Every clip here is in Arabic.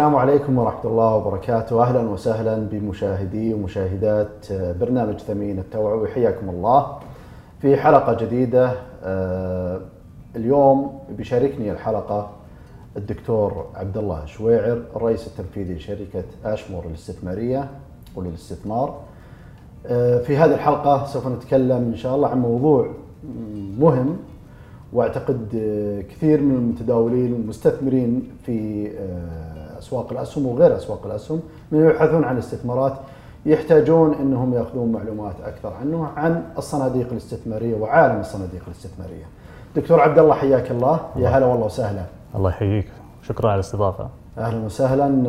السلام عليكم ورحمة الله وبركاته. أهلا وسهلا بمشاهدي ومشاهدات برنامج ثمين التوعوي. حياكم الله. في حلقة جديدة آه، اليوم بيشاركني الحلقة الدكتور عبد الله شويعر الرئيس التنفيذي لشركة أشمور الاستثمارية وللاستثمار. آه، في هذه الحلقة سوف نتكلم إن شاء الله عن موضوع مهم وأعتقد آه، كثير من المتداولين والمستثمرين في آه، أسواق الأسهم وغير أسواق الأسهم من يبحثون عن استثمارات يحتاجون إنهم يأخذون معلومات أكثر عنه عن الصناديق الاستثمارية وعالم الصناديق الاستثمارية. دكتور عبد الله حياك الله يا هلا والله وسهلا. الله يحييك شكرا على الاستضافة أهلا وسهلا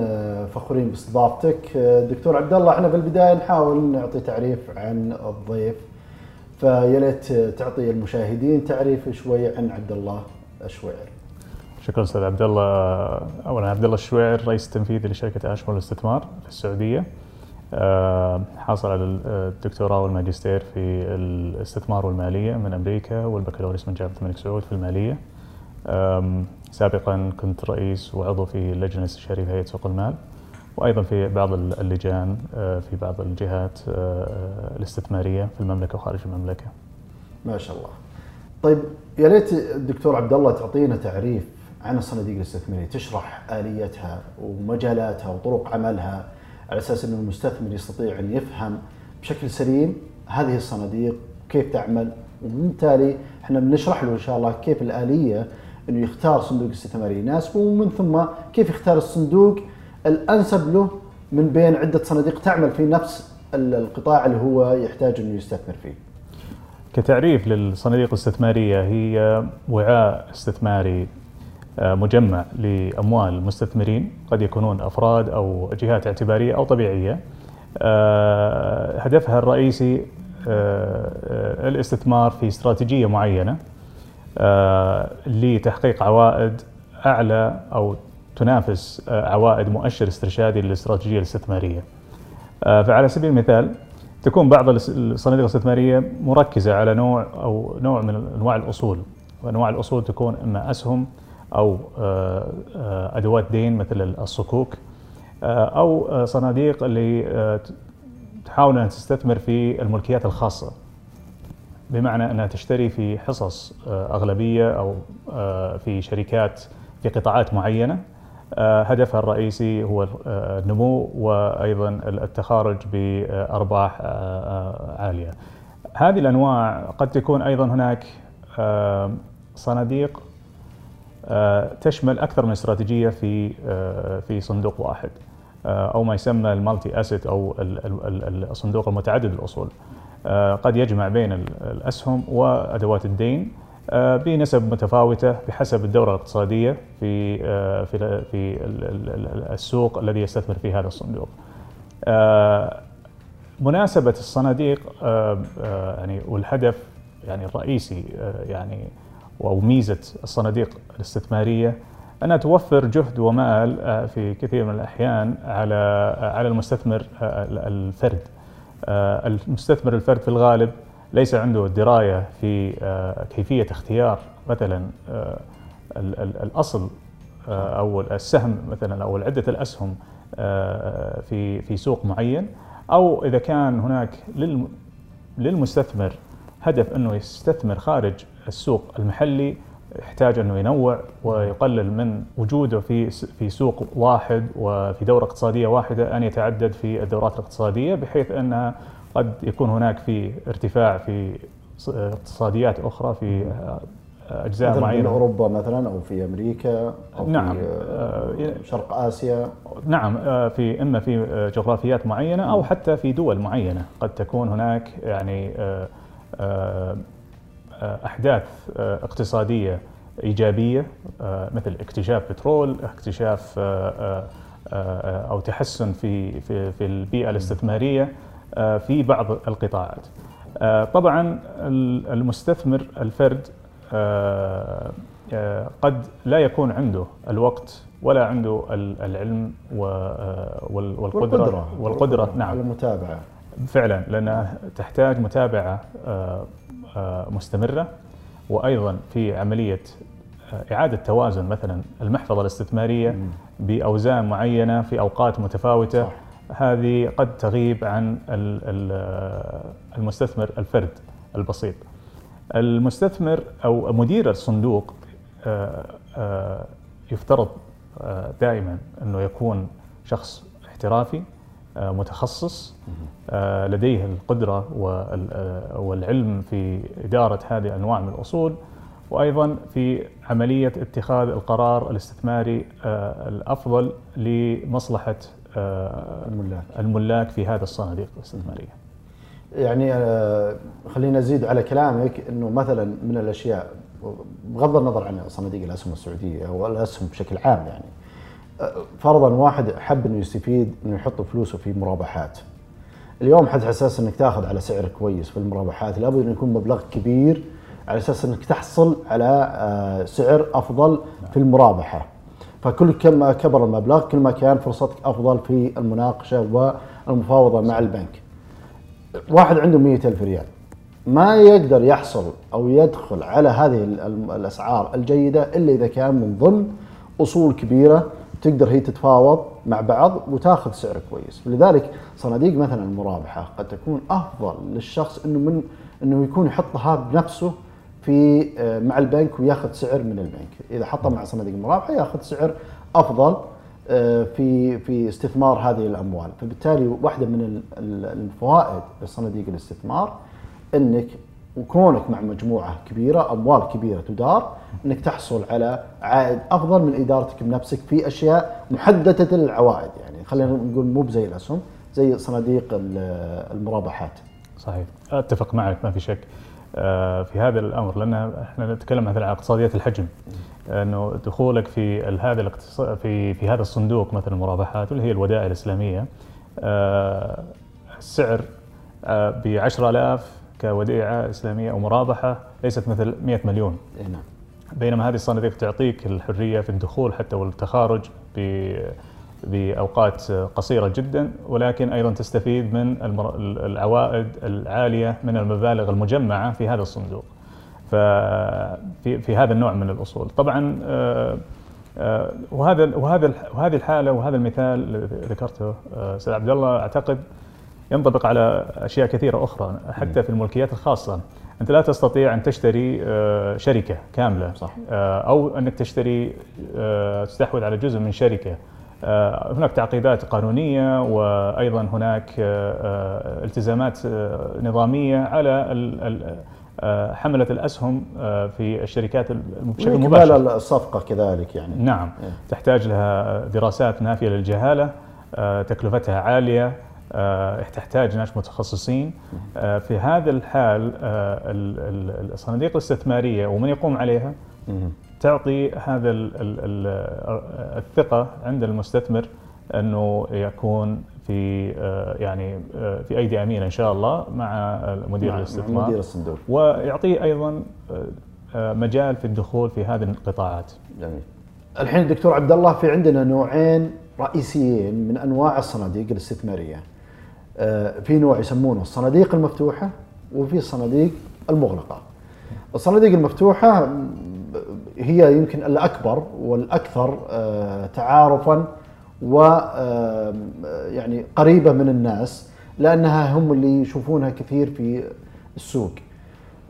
فخورين باستضافتك دكتور عبد الله إحنا في البداية نحاول نعطي تعريف عن الضيف فيا ليت تعطي المشاهدين تعريف شوي عن عبد الله الشويعر. شكرا أستاذ عبد الله اولا عبد الله الشويعر رئيس التنفيذي لشركة اشمل الاستثمار في السعودية. آه، حاصل على الدكتوراه والماجستير في الاستثمار والمالية من أمريكا والبكالوريوس من جامعة الملك سعود في المالية. سابقا كنت رئيس وعضو في اللجنة الاستشاريه في هيئه سوق المال وأيضا في بعض اللجان آه، في بعض الجهات آه، الاستثمارية في المملكة وخارج المملكة. ما شاء الله. طيب يا ليت الدكتور عبد الله تعطينا تعريف عن الصناديق الاستثماريه، تشرح آليتها ومجالاتها وطرق عملها على أساس ان المستثمر يستطيع أن يفهم بشكل سليم هذه الصناديق كيف تعمل وبالتالي إحنا بنشرح له إن شاء الله كيف الآلية إنه يختار صندوق استثماري يناسبه ومن ثم كيف يختار الصندوق الأنسب له من بين عدة صناديق تعمل في نفس القطاع اللي هو يحتاج إنه يستثمر فيه. كتعريف للصناديق الاستثمارية هي وعاء استثماري مجمع لأموال المستثمرين قد يكونون أفراد أو جهات اعتبارية أو طبيعية. آه، هدفها الرئيسي آه، آه، الاستثمار في استراتيجية معينة آه، لتحقيق عوائد أعلى أو تنافس آه، عوائد مؤشر استرشادي للاستراتيجية الاستثمارية. آه، فعلى سبيل المثال تكون بعض الصناديق الاستثمارية مركزة على نوع أو نوع من أنواع الأصول. وأنواع الأصول تكون إما أسهم أو آه، آه، أدوات دين مثل الصكوك آه، أو صناديق اللي تحاول أن تستثمر في الملكيات الخاصة بمعنى أنها تشتري في حصص أغلبية أو في شركات في قطاعات معينة هدفها الرئيسي هو النمو وأيضا التخارج بأرباح عالية. هذه الأنواع قد تكون أيضا هناك صناديق تشمل أكثر من استراتيجية في آه، في صندوق واحد آه، أو ما يسمى المالتي أسيت أو ال- ال- ال- الصندوق المتعدد الأصول آه، قد يجمع بين ال- الأسهم وأدوات الدين آه، بنسب متفاوتة بحسب الدورة الاقتصادية في آه، في في ال- ال- ال- السوق الذي يستثمر فيه هذا الصندوق. آه، مناسبة الصناديق آه، آه، يعني والهدف يعني الرئيسي آه، يعني أو ميزة الصناديق الاستثمارية أنها توفر جهد ومال آه، في كثير من الأحيان على آه، على المستثمر آه، الفرد. المستثمر الفرد في الغالب ليس عنده دراية في كيفية اختيار مثلا ال- ال- الأصل أو السهم مثلا أو عدة الأسهم في في سوق معين. أو إذا كان هناك للم- للمستثمر هدف أنه يستثمر خارج السوق المحلي يحتاج أنه ينوع ويقلل من وجوده في في سوق واحد وفي دورة اقتصادية واحدة أن يتعدد في الدورات الاقتصادية بحيث انها قد يكون هناك في ارتفاع في اقتصاديات أخرى في أجزاء مثلا في معينه أوروبا مثلا أو في أمريكا أو نعم. في آه، آه، شرق آسيا. نعم. آه، في إما في جغرافيات معينة أو حتى في دول معينة. قد تكون هناك يعني أحداث آه، اقتصادية إيجابية آه، مثل اكتشاف بترول، اكتشاف آه، آه، آه، أو تحسن في في في البيئة الاستثمارية آه، في بعض القطاعات. آه، طبعا ال- المستثمر الفرد آه، آه، قد لا يكون عنده الوقت ولا عنده ال- العلم و- آه، وال- والقدرة والقدرة. نعم. المتابعة. فعلا لأنها تحتاج متابعة آه، آه، مستمرة وأيضا في عملية إعادة توازن مثلا المحفظة الاستثمارية بأوزان معينة في أوقات متفاوتة صح. هذه قد تغيب عن المستثمر الفرد البسيط. المستثمر أو مدير الصندوق يفترض دائما إنه يكون شخص احترافي آه، متخصص آه، لديه القدرة آه، والعلم في إدارة هذه الأنواع من الأصول وأيضا في عملية اتخاذ القرار الاستثماري الأفضل لمصلحة الملاك, الملاك في هذه الصناديق الاستثمارية. يعني خلينا نزيد على كلامك إنه مثلا من الأشياء بغض النظر عن صناديق الأسهم السعودية أو الأسهم بشكل عام يعني فرضا واحد حب إنه يستفيد إنه يحط فلوسه في مرابحات. اليوم على أساس إنك تأخذ على سعر كويس في المرابحات لابد إنه يكون مبلغ كبير على أساس إنك تحصل على آه، سعر أفضل في المرابحة. فكل كم كبر المبلغ كل ما كان فرصتك أفضل في المناقشة والمفاوضة مع البنك. واحد عنده مية ألف ريال ما يقدر يحصل أو يدخل على هذه الأسعار الجيدة إلا إذا كان من ضمن أصول كبيرة تقدر هي تتفاوض مع بعض وتاخذ سعر كويس. لذلك صناديق مثلا المرابحة قد تكون أفضل للشخص إنه من إنه يكون يحطها بنفسه في آه، مع البنك وياخذ سعر من البنك. إذا حطه مع صناديق المرابحة ياخذ سعر أفضل آه، في في استثمار هذه الأموال. فبالتالي واحدة من الفوائد لصناديق الاستثمار إنك وكونك مع مجموعة كبيرة أموال كبيرة تدار إنك تحصل على عائد أفضل من إدارتك بنفسك في أشياء محددة العوائد يعني خلينا نقول مو بزي الأسهم زي صناديق المرابحات. صحيح. أتفق معك ما في شك. آه، في هذا الأمر لأن إحنا نتكلم مثلا عن اقتصاديات الحجم. إنه دخولك في هذا الاقتصاد في في هذا الصندوق مثلا المرابحات واللي هي الودائع الإسلامية آه، السعر آه، ب 10000 كوديعة إسلامية أو مرابحة ليست مثل 100 مليون. نعم. بينما هذه الصناديق تعطيك الحرية في الدخول حتى والتخارج بأوقات قصيرة جدا ولكن أيضا تستفيد من العوائد العالية من المبالغ المجمعة في هذا الصندوق. ففي في هذا النوع من الأصول. طبعا آه، آه، وهذا وهذا وهذه الحالة وهذا المثال ذكرته آه، أستاذ عبد الله أعتقد ينطبق على أشياء كثيرة أخرى حتى في الملكيات الخاصة. أنت لا تستطيع أن تشتري آه، شركة كاملة. صح. آه، أو أنك تشتري آه، تستحوذ على جزء من شركة. هناك تعقيدات قانونية وأيضا هناك التزامات نظامية على حملة الأسهم في الشركات بشكل مباشر. الصفقة كذلك يعني. نعم. إيه. تحتاج لها دراسات نافية للجهالة تكلفتها عالية آه، تحتاج ناس متخصصين آه، في هذا الحال آه، الصناديق الاستثمارية ومن يقوم عليها تعطي هذا الثقة عند المستثمر أنه يكون في يعني في أيدي أمينة إن شاء الله مع مدير الاستثمار مدير الصندوق ويعطيه أيضا مجال في الدخول في هذه القطاعات. جميل. الحين دكتور عبد الله في عندنا نوعين رئيسيين من أنواع الصناديق الاستثمارية. آه، في نوع يسمونه الصناديق المفتوحة وفي الصناديق المغلقة. الصناديق المفتوحة هي يمكن الأكبر والأكثر آه، تعارفا و آه، يعني قريبة من الناس لأنها هم اللي يشوفونها كثير في السوق.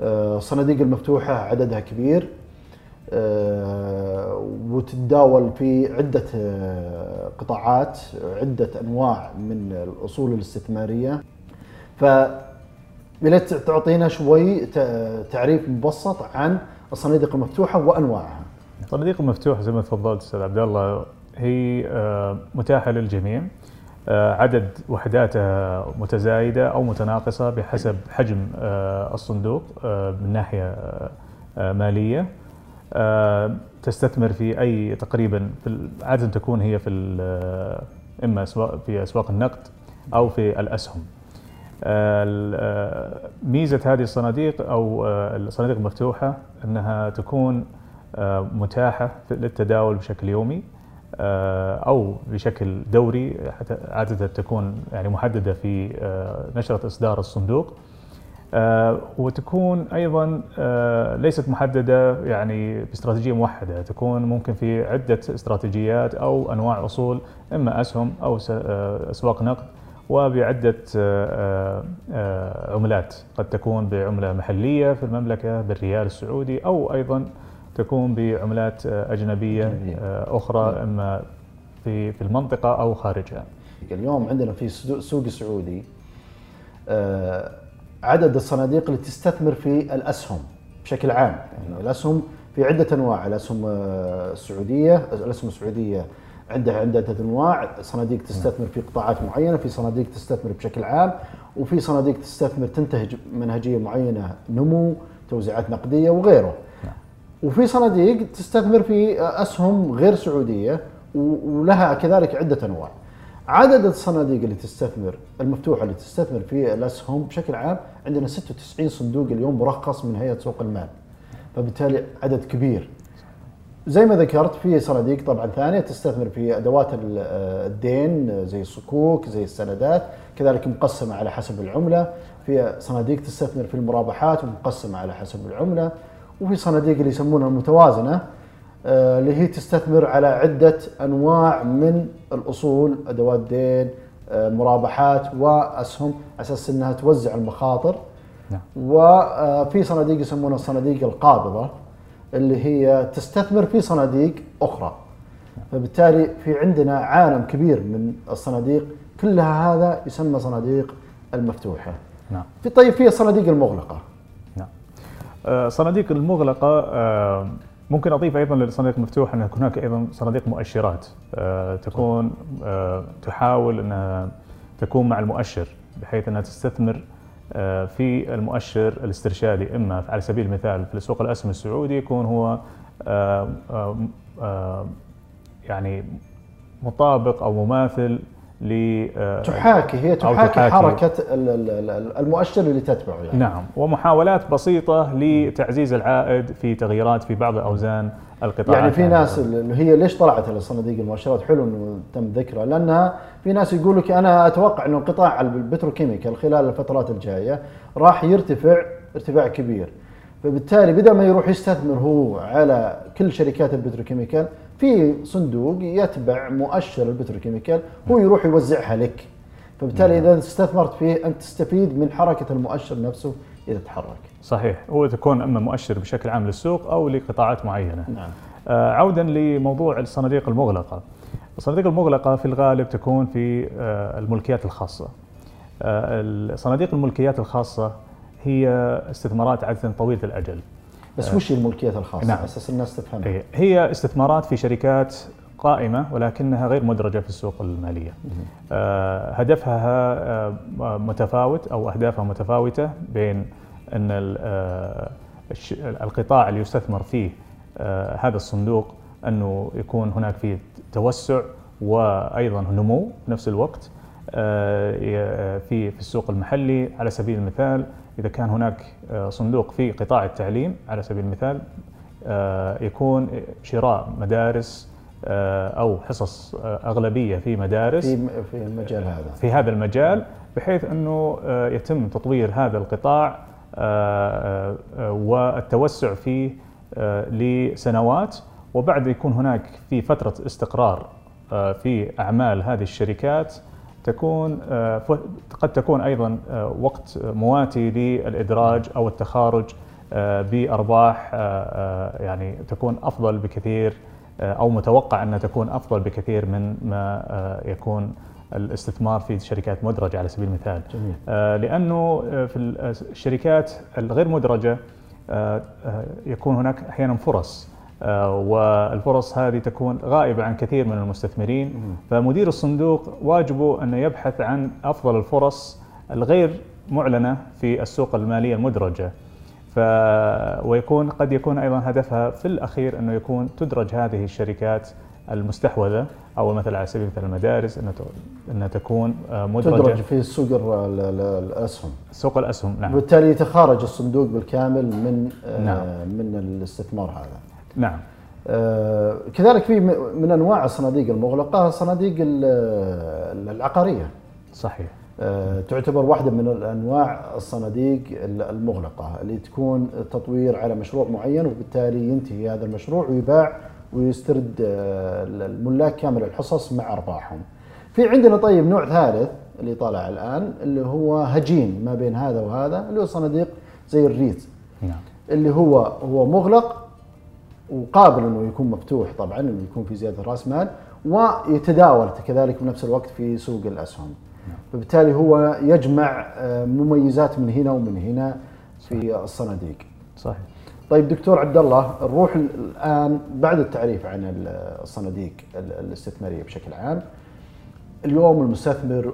الصناديق المفتوحة عددها كبير وتتداول في عدة آه، قطاعات عدة أنواع من الأصول الاستثمارية. ف تعطينا شوي تعريف مبسط عن الصناديق المفتوحة وأنواعها. الصناديق المفتوحة زي ما تفضلت أستاذ عبد الله هي آه، متاحة للجميع. عدد وحداتها متزايدة أو متناقصة بحسب حجم الصندوق من ناحية مالية آه، تستثمر في أي تقريبا في عادة تكون هي في آه، إما في أسواق النقد أو في الأسهم. آه، ميزة هذه الصناديق أو الصناديق المفتوحة أنها تكون متاحة للتداول بشكل يومي أو بشكل دوري عادة تكون يعني محددة في نشرة إصدار الصندوق. آه، وتكون أيضا آه، ليست محددة يعني باستراتيجية موحدة، تكون ممكن في عدة استراتيجيات أو أنواع أصول إما أسهم أو آه، أسواق نقد وبعدة عملات، قد تكون بعملة محلية في المملكة بالريال السعودي أو أيضا تكون بعملات أجنبية أخرى إما في في المنطقة أو خارجها. اليوم عندنا في السوق السعودي عدد الصناديق اللي تستثمر في الأسهم بشكل عام. يعني الأسهم في عدة أنواع. الأسهم آه، السعودية الأسهم السعودية عندها عدة أنواع. صناديق تستثمر في قطاعات معينة في صناديق تستثمر بشكل عام وفي صناديق تستثمر تنتهج منهجية معينة نمو توزيعات نقدية وغيره. وفي صناديق تستثمر في أسهم غير سعودية ولها كذلك عدة أنواع. عدد الصناديق اللي تستثمر المفتوحه اللي تستثمر في الاسهم بشكل عام عندنا 96 صندوق اليوم مرخص من هيئة سوق المال. فبالتالي عدد كبير. زي ما ذكرت في صناديق طبعا ثانية تستثمر في أدوات ال- الدين زي الصكوك زي السندات كذلك مقسمة على حسب العملة في صناديق تستثمر في المرابحات ومقسمة على حسب العملة وفي صناديق اللي يسمونها المتوازنة آه، اللي هي تستثمر على عدة أنواع من الأصول أدوات دين آه، مرابحات وأسهم على أساس إنها توزع المخاطر نعم. وفي صناديق يسمونها الصناديق القابضة اللي هي تستثمر في صناديق أخرى فبالتالي في عندنا عالم كبير من الصناديق كلها هذا يسمى صناديق المفتوحة نعم. في طيب في الصناديق المغلقة نعم. آه، صناديق المغلقة آه، ممكن أضيف أيضا للصناديق المفتوحة أن هناك أيضا صناديق مؤشرات آه، تكون آه، تحاول أنها تكون مع المؤشر بحيث أنها تستثمر آه، في المؤشر الاسترشادي إما على سبيل المثال في سوق الأسهم السعودي يكون هو يعني مطابق أو مماثل ل آه، تحاكي هي تحاكي, تحاكي. حركة ال- ال- ال- المؤشر اللي تتبعه يعني نعم ومحاولات بسيطة لتعزيز العائد في تغييرات في بعض أوزان القطاعات يعني في. ناس اللي هي ليش طلعت الصناديق المؤشرات حلو إنه تم ذكرها لأنها في ناس يقول لك أنا أتوقع إنه القطاع ال petrochemical خلال الفترات الجاية راح يرتفع ارتفاع كبير فبالتالي بدل ما يروح يستثمر هو على كل شركات ال petrochemical في صندوق يتبع مؤشر ال petrochemical هو يروح يوزعها لك. فبالتالي إذا استثمرت فيه أنت تستفيد من حركة المؤشر نفسه إذا تحرك. صحيح. هو تكون إما مؤشر بشكل عام للسوق أو لقطاعات معينة. نعم. آه، عودا لموضوع الصناديق المغلقة. الصناديق المغلقة في الغالب تكون في آه، الملكيات الخاصة. آه، الصناديق الملكيات الخاصة هي استثمارات عادة طويلة الأجل. بس وش هي الملكيات الخاصة نعم. أساس الناس تفهمها. إيه، هي استثمارات في شركات قائمة ولكنها غير مدرجة في السوق المالية. آه، هدفها آه، متفاوت أو أهدافها متفاوتة بين أن آه، القطاع اللي يستثمر فيه هذا الصندوق أنه يكون هناك فيه توسع وأيضا نمو في نفس الوقت في في السوق المحلي. على سبيل المثال إذا كان هناك آه، صندوق في قطاع التعليم على سبيل المثال آه، يكون شراء مدارس آه، أو حصص أغلبية في مدارس في في المجال هذا. في هذا المجال بحيث أنه آه، يتم تطوير هذا القطاع والتوسع فيه لسنوات. وبعد يكون هناك في فترة استقرار في أعمال هذه الشركات تكون آه، قد تكون أيضا آه، وقت مواتي للإدراج أو التخارج آه، بأرباح يعني تكون أفضل بكثير أو متوقع أنها تكون أفضل بكثير من ما يكون الاستثمار في شركات مدرجة على سبيل المثال. جميل. لأنه في ال- الشركات الغير مدرجة يكون هناك أحيانا فرص والفرص هذه تكون غائبة عن كثير من المستثمرين. فمدير الصندوق واجبه انه يبحث عن أفضل الفرص الغير معلنة في السوق المالية المدرجة. ف ويكون قد يكون أيضا هدفها في الأخير أنه يكون تدرج هذه الشركات المستحوذة أو مثلا على سبيل المثال المدارس أنها تكون آه، مدرجة. تدرج في سوق ال- ال- ال- الأسهم. سوق الأسهم نعم. وبالتالي يتخارج الصندوق بالكامل من آه، نعم. من الاستثمار هذا. نعم. آه، كذلك في من أنواع الصناديق المغلقة الصناديق ال- ال- العقارية. صحيح. آه، تعتبر واحدة من الأنواع الصناديق المغلقة اللي تكون تطوير على مشروع معين وبالتالي ينتهي هذا المشروع ويباع ويسترد آه، الملاك كامل الحصص مع أرباحهم. في عندنا طيب نوع ثالث اللي طالع الآن اللي هو هجين ما بين هذا وهذا اللي هو صناديق زي الريت. نعم. اللي هو هو مغلق وقابل إنه يكون مفتوح طبعا إنه يكون في زيادة رأس مال ويتداول كذلك في نفس الوقت في سوق الأسهم. فبالتالي هو يجمع آه، مميزات من هنا ومن هنا في الصناديق. صحيح طيب دكتور عبد الله نروح الآن بعد التعريف عن الصناديق الاستثمارية بشكل عام. اليوم المستثمر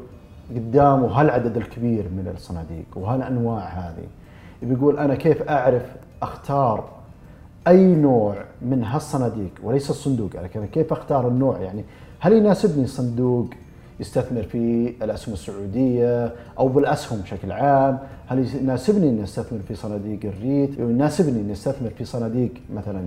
قدامه هالعدد الكبير من الصناديق وهالانواع هذه. بيقول أنا كيف أعرف أختار أي نوع من هالصناديق وليس الصندوق لكن كيف أختار النوع يعني هل يناسبني صندوق يستثمر في الأسهم السعودية أو بالأسهم بشكل عام؟ هل يناسبني إني أستثمر في صناديق الريت؟ يناسبني إني أستثمر في صناديق مثلا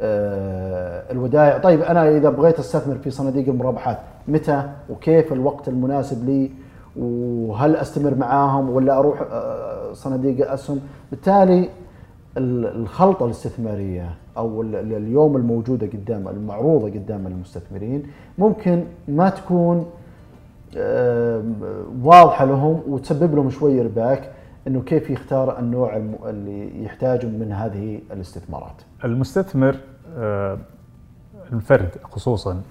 آه، الودائع، طيب أنا إذا بغيت أستثمر في صناديق المرابحات متى وكيف الوقت المناسب لي؟ وهل أستمر معاهم ولا أروح آه، صناديق اسهم؟ بالتالي الخلطة الاستثمارية أو اليوم الموجودة قدام المعروضة قدام المستثمرين ممكن ما تكون واضحة لهم وتسبب لهم شوي ارباك إنه كيف يختار النوع اللي يحتاجه من هذه الاستثمارات. المستثمر آه، الفرد خصوصا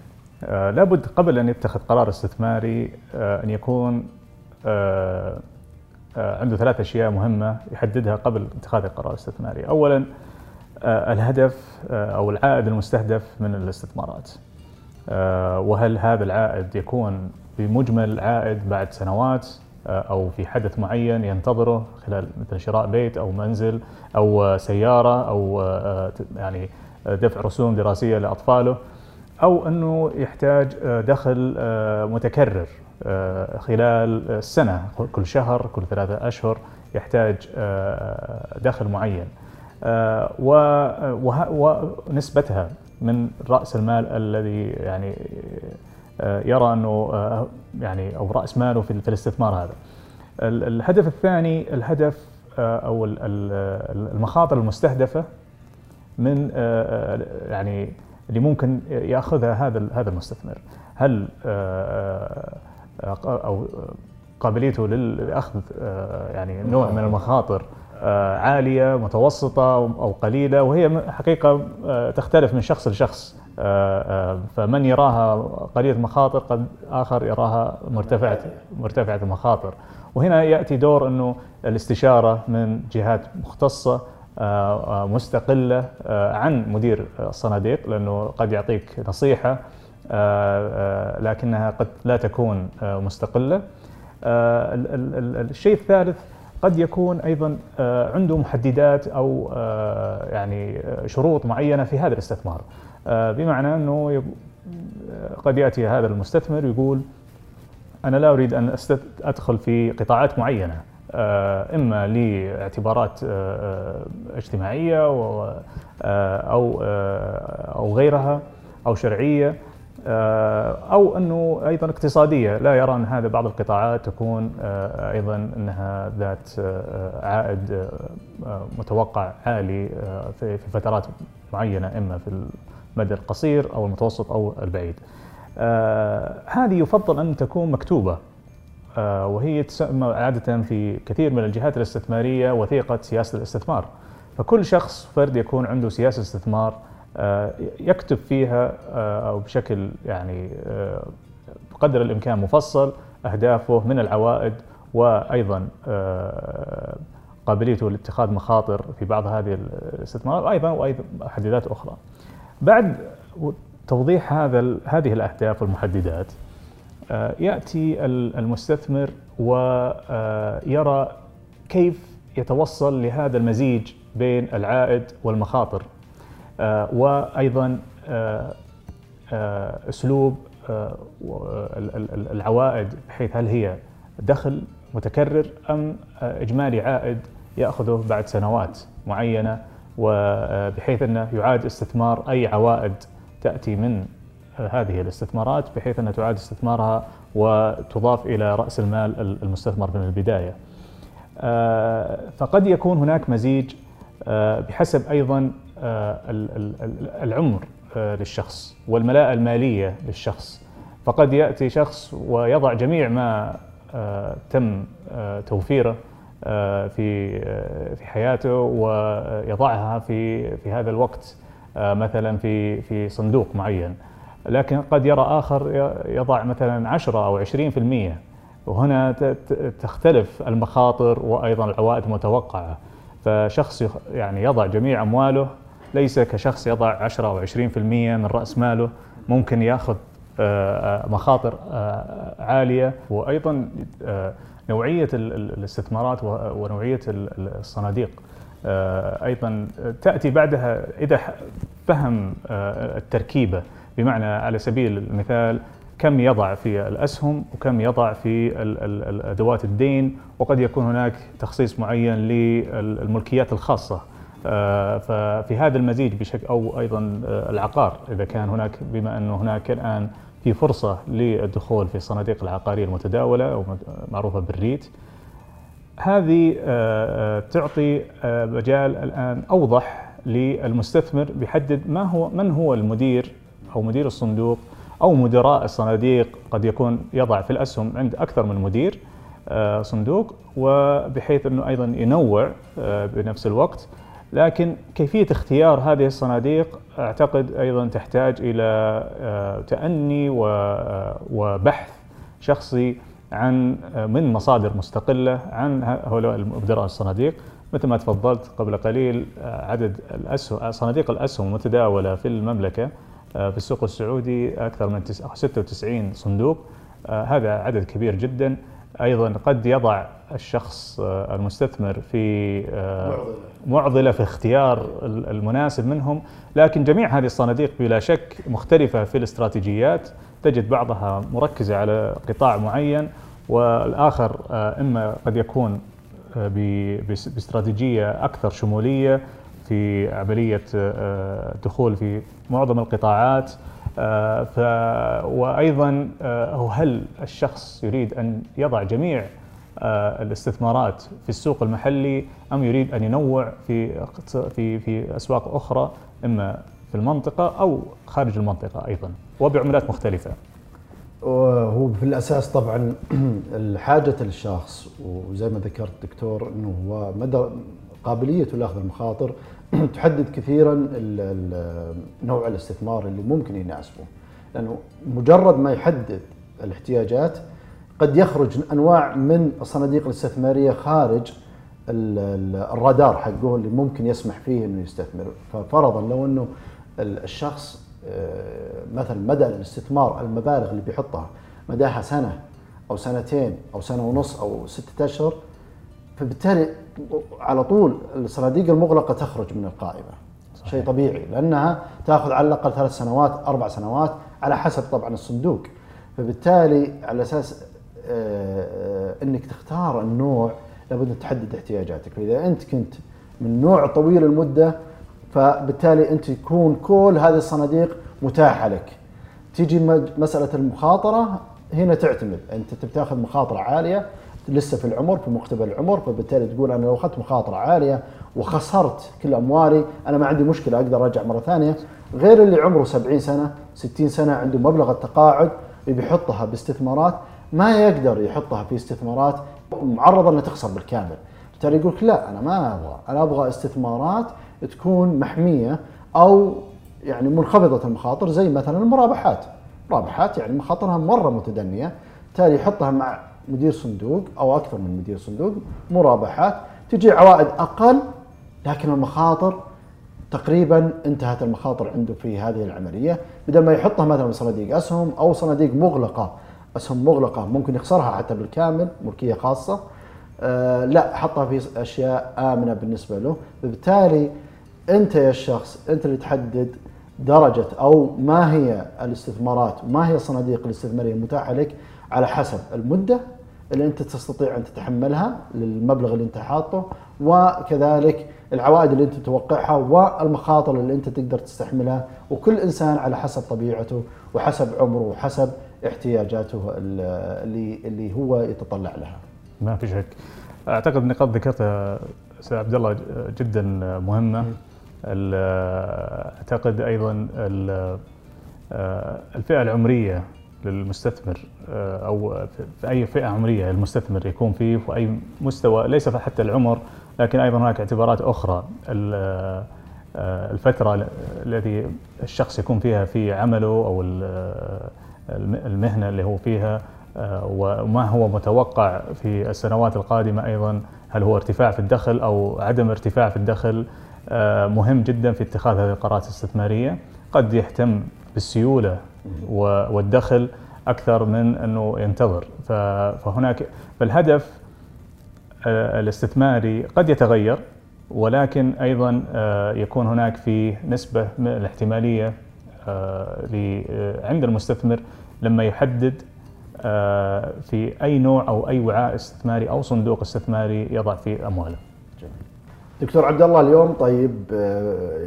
آه، لابد قبل أن يتخذ قرار استثماري آه، أن يكون عنده ثلاث أشياء مهمة يحددها قبل اتخاذ القرار الاستثماري، اولا آه، الهدف آه، أو العائد المستهدف من الاستثمارات. وهل هذا العائد يكون بمجمل عائد بعد سنوات أو في حدث معين ينتظره خلال مثل شراء بيت أو منزل أو سيارة أو يعني دفع رسوم دراسية لأطفاله أو أنه يحتاج دخل متكرر آه، خلال السنة كل شهر كل ثلاثة أشهر يحتاج آه، دخل معين. آه، ونسبتها من رأس المال الذي يعني يرى أنه يعني أو رأس ماله في الاستثمار هذا. الهدف الثاني الهدف أو المخاطر المستهدفة من يعني اللي ممكن يأخذها هذا هذا المستثمر. هل أو قابليته للأخذ آه، يعني نوع من المخاطر آه، عالية متوسطة أو قليلة وهي حقيقة آه، تختلف من شخص لشخص فمن يراها قليلة المخاطر قد آخر يراها مرتفعة مرتفعة المخاطر. وهنا يأتي دور إنه الاستشارة من جهات مختصة مستقلة عن مدير الصناديق لأنه قد يعطيك نصيحة لكنها قد لا تكون آه، مستقلة. الشيء الثالث قد يكون أيضا عنده محددات أو يعني شروط معينة في هذا الاستثمار بمعنى أنه قد يأتي هذا المستثمر يقول أنا لا أريد أن أدخل في قطاعات معينة إما لاعتبارات اجتماعية أو أو غيرها أو شرعية آه، أو أنه أيضا اقتصادية لا يرى ان هذا بعض القطاعات تكون آه، أيضا أنها ذات آه، عائد متوقع عالي في فترات معينة إما في المدى القصير أو المتوسط أو البعيد. هذه يفضل أن تكون مكتوبة وهي تسمى عادة في كثير من الجهات الاستثمارية وثيقة سياسة الاستثمار. فكل شخص فرد يكون عنده سياسة استثمار آه، يكتب فيها آه، أو بشكل يعني آه، بقدر الإمكان مفصل أهدافه من العوائد وأيضا قابليته لاتخاذ مخاطر في بعض هذه الاستثمارات وأيضا وأيضا محددات أخرى. بعد توضيح هذا هذه الأهداف والمحددات يأتي المستثمر ويرى كيف يتوصل لهذا المزيج بين العائد والمخاطر آه، وأيضا آه، آه، أسلوب العوائد بحيث هل هي دخل متكرر أم إجمالي عائد يأخذه بعد سنوات معينة وبحيث أنه يعاد استثمار أي عوائد تأتي من هذه الاستثمارات بحيث أنها تعاد استثمارها وتضاف إلى رأس المال المستثمر من البداية. فقد يكون هناك مزيج بحسب أيضا العمر للشخص والملاءة المالية للشخص. فقد يأتي شخص ويضع جميع ما تم توفيره آه، في آه، في حياته ويضعها في في هذا الوقت آه، مثلا في في صندوق معين. لكن قد يرى آخر يضع مثلا 10 أو 20% وهنا تختلف المخاطر وأيضا العوائد المتوقعة. فشخص يعني يضع جميع أمواله ليس كشخص يضع 10 أو 20% من رأس ماله ممكن ياخذ مخاطر عالية. وأيضا نوعية الاستثمارات ونوعية الصناديق. آه، أيضا تأتي بعدها إذا فهم آه، التركيبة. بمعنى على سبيل المثال كم يضع في الأسهم وكم يضع في أدوات الدين. وقد يكون هناك تخصيص معين للملكيات الخاصة. آه، ففي هذا المزيج بشكل أو أيضا العقار. إذا كان هناك بما أنه هناك الآن في فرصة للدخول في الصناديق العقارية المتداولة أو معروفة بالريت هذه آه، آه، تعطي آه، مجال الآن أوضح للمستثمر بيحدد ما هو من هو المدير أو مدير الصندوق أو مدراء الصناديق قد يكون يضع في الأسهم عند أكثر من مدير صندوق وبحيث أنه أيضا ينوع بنفس الوقت. لكن كيفية اختيار هذه الصناديق أعتقد أيضا تحتاج إلى آه، تأني آه، وبحث شخصي عن آه، من مصادر مستقلة عن هؤلاء مدراء الصناديق. مثل ما تفضلت قبل قليل عدد الأسهم صناديق الأسهم المتداولة في المملكة في السوق السعودي أكثر من 96 صندوق هذا عدد كبير جدا. أيضا قد يضع الشخص آه، المستثمر في آه، معضلة في اختيار المناسب منهم. لكن جميع هذه الصناديق بلا شك مختلفة في الاستراتيجيات. تجد بعضها مركزة على قطاع معين والآخر آه، إما قد يكون باستراتيجية أكثر شمولية في عملية الدخول في معظم القطاعات. ف وأيضا آه، هل الشخص يريد أن يضع جميع آه، الاستثمارات في السوق المحلي أم يريد أن ينوع في في في أسواق أخرى إما في المنطقة أو خارج المنطقة أيضا وبعملات مختلفة. هو في الأساس طبعا حاجة الشخص وزي ما ذكرت دكتور إنه هو مدى قابليته لأخذ المخاطر تحدد كثيرا نوع الاستثمار اللي ممكن يناسبه. لأنه مجرد ما يحدد الاحتياجات قد يخرج أنواع من الصناديق الاستثمارية خارج الرادار حقه اللي ممكن يسمح فيه إنه يستثمر. ففرضا لو إنه الشخص آه، مثلا مدى الاستثمار المبالغ اللي بيحطها مداها سنة أو سنتين أو سنة ونص أو ستة أشهر فبالتالي على طول الصناديق المغلقة تخرج من القائمة. صحيح. شيء طبيعي لأنها تأخذ على الأقل ثلاث سنوات أربع سنوات على حسب طبعا الصندوق. فبالتالي على أساس آه، آه، إنك تختار النوع لابد أن تحدد احتياجاتك. فإذا أنت كنت من نوع طويل المدة فبالتالي أنت يكون كل هذه الصناديق متاحة لك. تيجي مسألة المخاطرة هنا تعتمد. أنت تبي تأخذ مخاطرة عالية لسه في العمر في مقتبل العمر فبالتالي تقول أنا لو أخذت مخاطرة عالية وخسرت كل أموالي أنا ما عندي مشكلة أقدر أرجع مرة ثانية. غير اللي عمره 70 سنة 60 سنة عنده مبلغ التقاعد بيحطها باستثمارات ما يقدر يحطها في استثمارات معرضة إنها تخسر بالكامل. بالتالي يقول لا أنا ما أبغى أنا أبغى استثمارات تكون محمية أو يعني منخفضة المخاطر زي مثلا المرابحات. مرابحات يعني مخاطرها مرة متدنية بالتالي يحطها مع مدير صندوق أو أكثر من مدير صندوق مرابحات تجي عوائد أقل لكن المخاطر تقريبا انتهت المخاطر عنده في هذه العملية بدل ما يحطها مثلا صناديق أسهم أو صناديق مغلقة. أسهم مغلقة ممكن يخسرها حتى بالكامل ملكية خاصة. آه لا حطها في أشياء آمنة بالنسبة له. بالتالي أنت يا الشخص أنت اللي تحدد درجة أو ما هي الاستثمارات وما هي الصناديق الاستثمارية المتاحه لك. على حسب المدة اللي أنت تستطيع أن تتحملها للمبلغ اللي أنت حاطه وكذلك العوائد اللي أنت تتوقعها والمخاطر اللي أنت تقدر تستحملها وكل إنسان على حسب طبيعته وحسب عمره وحسب احتياجاته اللي اللي هو يتطلع لها. ما في شك. أعتقد نقاط ذكرتها أستاذ عبد الله جدا مهمة. أعتقد أيضا الفئة العمرية للمستثمر أو في أي فئة عمرية المستثمر يكون فيه في أي مستوى ليس حتى العمر لكن أيضا هناك اعتبارات أخرى. الفترة التي الشخص يكون فيها في عمله أو المهنة اللي هو فيها وما هو متوقع في السنوات القادمة أيضا هل هو ارتفاع في الدخل أو عدم ارتفاع في الدخل مهم جدا في اتخاذ هذه القرارات الاستثمارية. قد يهتم بالسيولة والدخل أكثر من إنه ينتظر فهناك فالهدف الاستثماري قد يتغير ولكن أيضا يكون هناك في نسبة من الاحتمالية عند المستثمر لما يحدد في أي نوع أو أي وعاء استثماري أو صندوق استثماري يضع فيه أمواله. دكتور عبد الله اليوم طيب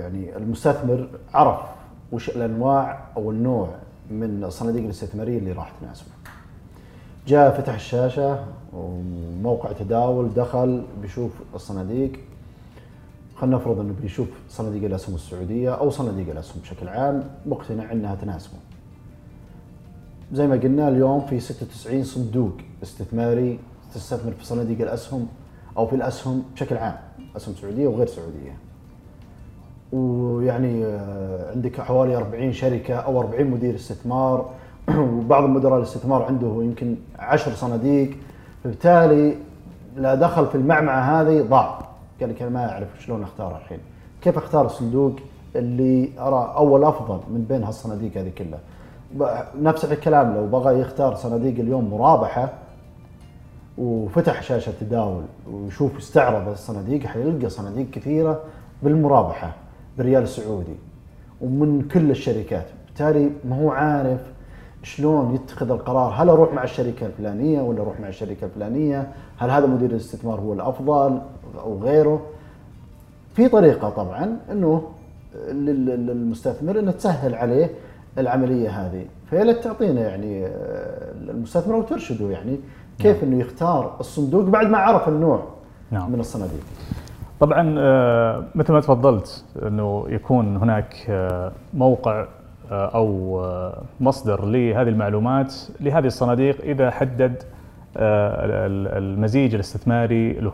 يعني المستثمر عرف وش الأنواع أو النوع من الصناديق الاستثمارية اللي راح تناسبه. جاء فتح الشاشة وموقع تداول دخل بيشوف الصناديق خلينا نفرض إنه بيشوف صناديق الأسهم السعودية أو صناديق الأسهم بشكل عام مقتنع إنها تناسبه. زي ما قلنا اليوم في 96 صندوق استثماري تستثمر في صناديق الأسهم أو في الأسهم بشكل عام، أسهم سعودية وغير سعودية. ويعني عندك حوالي 40 شركة أو 40 مدير استثمار. وبعض مدراء الاستثمار عنده يمكن 10 صناديق. فبالتالي لا دخل في المعمعة هذه ضاع. قال لك أنا ما أعرف شلون أختار الحين. كيف أختار الصندوق اللي أرى أول أفضل من بين هالصناديق هذه كلها؟ نفس الكلام لو بغى يختار صناديق اليوم مرابحة وفتح شاشة تداول ويشوف استعرض الصناديق حيلقى صناديق كثيرة بالمرابحة. بالريال السعودي ومن كل الشركات. بالتالي ما هو عارف شلون يتخذ القرار. هل أروح مع الشركة الفلانية ولا أروح مع الشركة الفلانية؟ هل هذا مدير الاستثمار هو الأفضل أو غيره؟ في طريقة طبعا إنه للمستثمر إنه تسهل عليه العملية هذه. فيا ليت تعطينا يعني المستثمر وترشده يعني كيف إنه يختار الصندوق بعد ما عرف النوع نعم. من الصناديق. طبعا مثل ما تفضلت إنه يكون هناك موقع أو مصدر لهذه المعلومات لهذه الصناديق إذا حدد المزيج الاستثماري له.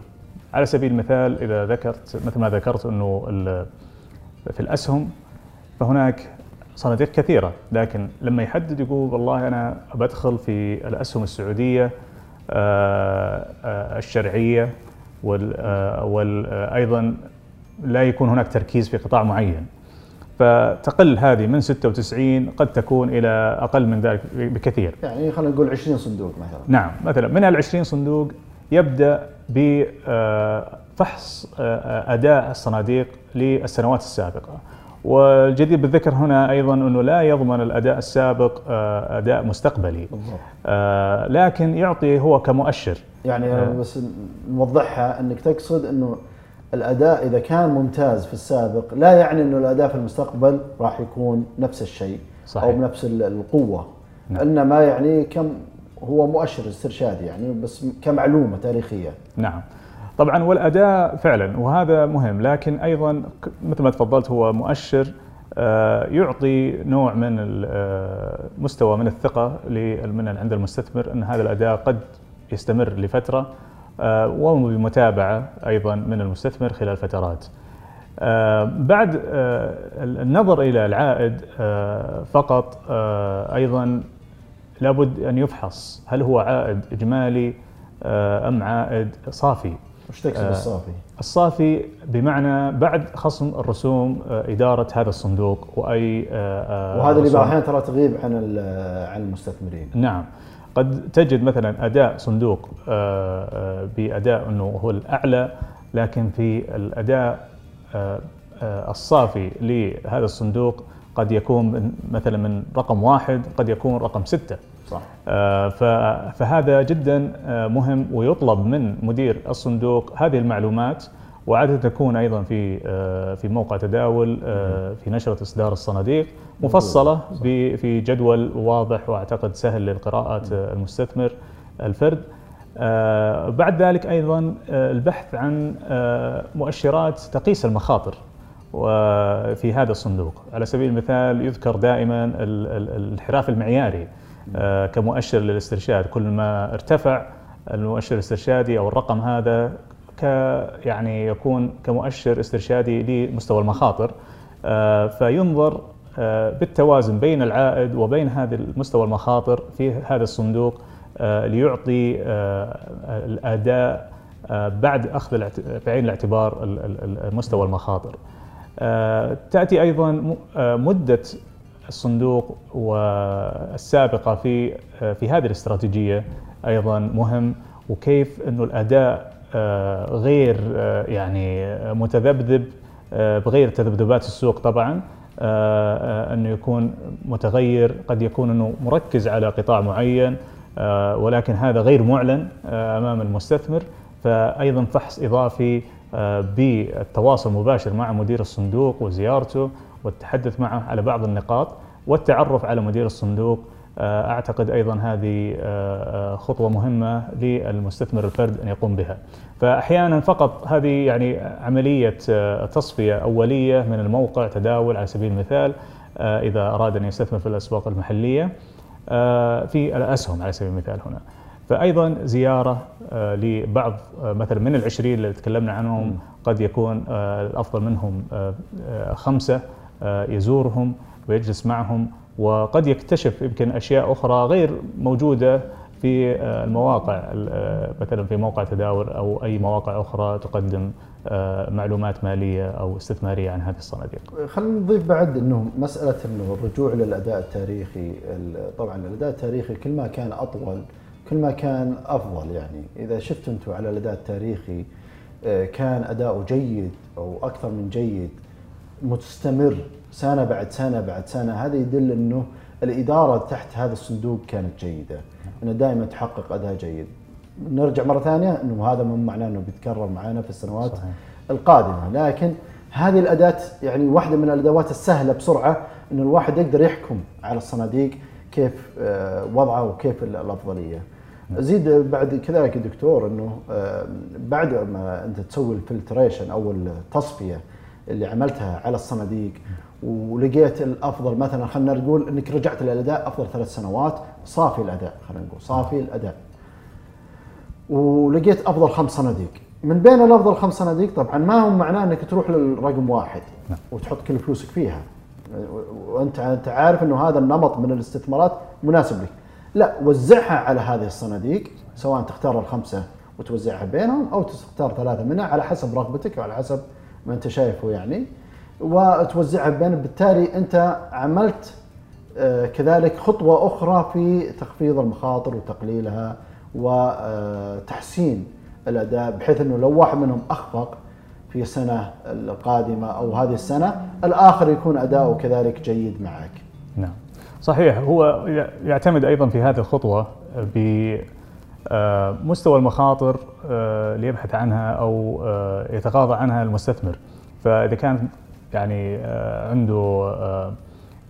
على سبيل المثال إذا ذكرت مثل ما ذكرت إنه في الأسهم فهناك صناديق كثيرة لكن لما يحدد يقول والله أنا بدخل في الأسهم السعودية الشرعية وأيضا لا يكون هناك تركيز في قطاع معين فتقل هذه من 96 قد تكون إلى أقل من ذلك بكثير. يعني خلينا نقول 20 صندوق مثلا. نعم مثلا من ال 20 صندوق يبدأ بفحص أداء الصناديق للسنوات السابقة. والجدير بالذكر هنا أيضا أنه لا يضمن الأداء السابق أداء مستقبلي. بالضبط. لكن يعطي هو كمؤشر. يعني بس نوضحها أنك تقصد أنه الأداء إذا كان ممتاز في السابق لا يعني أنه الأداء في المستقبل راح يكون نفس الشيء صحيح. أو بنفس القوة نعم. إنما يعني كم هو مؤشر استرشادي يعني بس كمعلومة تاريخية نعم طبعا والأداء فعلا وهذا مهم. لكن أيضا مثل ما تفضلت هو مؤشر يعطي نوع من مستوى من الثقة من عند المستثمر إن هذا الأداء قد يستمر لفترة وبمتابعة أيضا من المستثمر خلال فترات. بعد النظر إلى العائد فقط أيضا لابد أن يفحص هل هو عائد إجمالي أم عائد صافي. وش تقصد الصافي؟ الصافي بمعنى بعد خصم الرسوم إدارة هذا الصندوق وأي وهذا اللي بعض الأحيان ترى تغيب عن عن المستثمرين. نعم. قد تجد مثلا أداء صندوق بأداء إنه هو الأعلى لكن في الأداء الصافي لهذا الصندوق قد يكون مثلا من رقم واحد قد يكون رقم ستة. صح. آه، فهذا جدا آه، مهم ويطلب من مدير الصندوق هذه المعلومات وعادة تكون أيضا في آه، في موقع تداول في نشرة إصدار الصناديق مفصلة في جدول واضح وأعتقد سهل للقراءة المستثمر الفرد. بعد ذلك أيضا آه، البحث عن مؤشرات تقيس المخاطر وفي هذا الصندوق. على سبيل المثال يذكر دائما ال- ال- الانحراف المعياري. كمؤشر للاسترشاد كل ما ارتفع المؤشر الاسترشادي أو الرقم هذا ك يعني يكون كمؤشر استرشادي لمستوى المخاطر آه، فينظر آه، بالتوازن بين العائد وبين هذا المستوى المخاطر في هذا الصندوق آه، ليعطي آه، الأداء آه، بعد أخذ بعين الاعتبار ال- ال- ال- مستوى المخاطر. آه، تأتي أيضا آه، مدة الصندوق والسابقة في في هذه الاستراتيجية أيضا مهم وكيف إنه الأداء آه، غير آه، يعني متذبذب آه، بغير تذبذبات السوق طبعا إنه يكون متغير قد يكون إنه مركز على قطاع معين ولكن هذا غير معلن أمام المستثمر. فايضا فحص إضافي آه، بالتواصل المباشر مع مدير الصندوق وزيارته والتحدث معه على بعض النقاط والتعرف على مدير الصندوق آه، أعتقد أيضا هذه آه، آه، خطوة مهمة للمستثمر الفرد أن يقوم بها. فاحيانا فقط هذه يعني عملية تصفية أولية من الموقع تداول على سبيل المثال إذا أراد أن يستثمر في الأسواق المحلية في الأسهم على سبيل المثال هنا. فايضا زيارة لبعض مثلا من العشرين اللي تكلمنا عنهم قد يكون الأفضل منهم خمسة يزورهم ويجلس معهم وقد يكتشف يمكن أشياء أخرى غير موجودة في آه، المواقع ال- آه، مثلا في موقع تداول أو أي مواقع أخرى تقدم آه، معلومات مالية أو استثمارية عن هذه الصناديق. خلينا نضيف بعد إنه مسألة إنه الرجوع للاداء التاريخي ال- طبعا الأداء التاريخي كل ما كان أطول كل ما كان أفضل يعني إذا شفت أنتم على الأداء التاريخي آه، كان أداؤه جيد أو أكثر من جيد مستمر سنة بعد سنة بعد سنة هذا يدل إنه الإدارة تحت هذا الصندوق كانت جيدة انه دائما تحقق أداء جيد نرجع مرة ثانية إنه هذا مو معناه إنه بيتكرر معنا في السنوات صحيح. القادمة لكن هذه الأداة يعني واحدة من الأدوات السهلة بسرعة انه الواحد يقدر يحكم على الصناديق كيف آه، وضعه وكيف ال- الأفضلية. زيد بعد كذلك يا دكتور إنه آه، بعد ما أنت تسوي الفلتريشن أو التصفية اللي عملتها على الصناديق ولقيت الأفضل مثلا خلينا نقول إنك رجعت للأداء أفضل ثلاث سنوات صافي الأداء خلينا نقول صافي الأداء. ولقيت أفضل خمس صناديق من بين الأفضل خمس صناديق طبعا ما هو معناه إنك تروح للرقم واحد نعم. وتحط كل فلوسك فيها وأنت أنت عارف إنه هذا النمط من الاستثمارات مناسب لك لا وزعها على هذه الصناديق سواء تختار الخمسة وتوزعها بينهم أو تختار ثلاثة منها على حسب رغبتك وعلى حسب ما انت شايفه يعني. وتوزعها بينهم بالتالي انت عملت آه، كذلك خطوة أخرى في تخفيض المخاطر وتقليلها وتحسين الأداء بحيث أنه لو واحد منهم أخفق في السنة القادمة أو هذه السنة الآخر يكون أداؤه كذلك جيد معك. نعم. صحيح. هو يعتمد أيضا في هذه الخطوة بمستوى المخاطر آه، اللي يبحث عنها أو آه، يتغاضى عنها المستثمر. فإذا كان يعني آه، عنده آه،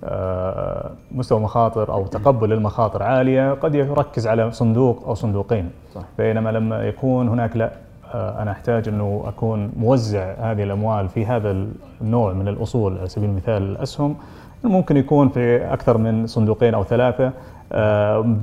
آه، مستوى مخاطر أو تقبل للمخاطر عالية قد يركز على صندوق أو صندوقين. صح. بينما لما يكون هناك لا آه، أنا أحتاج إنه أكون موزع هذه الأموال في هذا النوع من الأصول على سبيل المثال الأسهم ممكن يكون في أكثر من صندوقين أو ثلاثة. آه،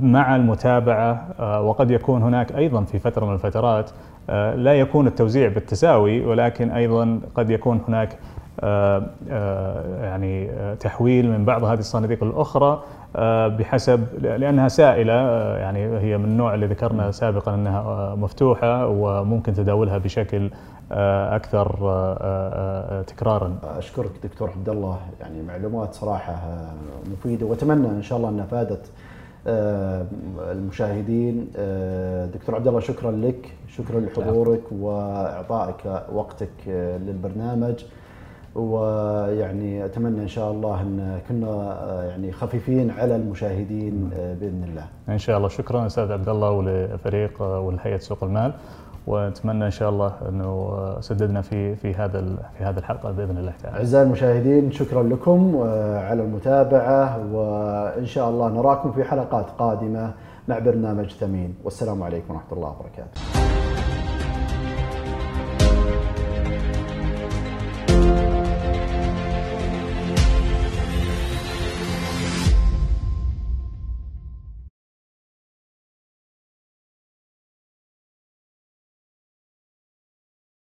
مع المتابعة آه، وقد يكون هناك أيضا في فترة من الفترات آه، لا يكون التوزيع بالتساوي ولكن أيضا قد يكون هناك آه، آه، يعني آه، تحويل من بعض هذه الصناديق الاخرى آه، بحسب لأنها سائلة آه، يعني هي من النوع اللي ذكرنا سابقا أنها آه، مفتوحة وممكن تداولها بشكل آه، آه، آه، آه، تكرارا. أشكرك دكتور عبد الله يعني معلومات صراحة آه، مفيدة وأتمنى إن شاء الله أنها فادت آه، المشاهدين آه، دكتور عبد الله شكرا لك. شكرا لحضورك وإعطائك وقتك آه، للبرنامج. ويعني أتمنى إن شاء الله إن كنا آه، يعني خفيفين على المشاهدين آه، بإذن الله. إن شاء الله. شكرا أستاذ عبد الله ولفريق آه، ولهيئة سوق المال. ونتمنى إن شاء الله إنه سددنا في في هذا في هذه الحلقة بإذن الله تعالى. أعزائي المشاهدين شكرا لكم آه، على المتابعة وإن شاء الله نراكم في حلقات قادمة مع برنامج ثمين والسلام عليكم ورحمة الله وبركاته.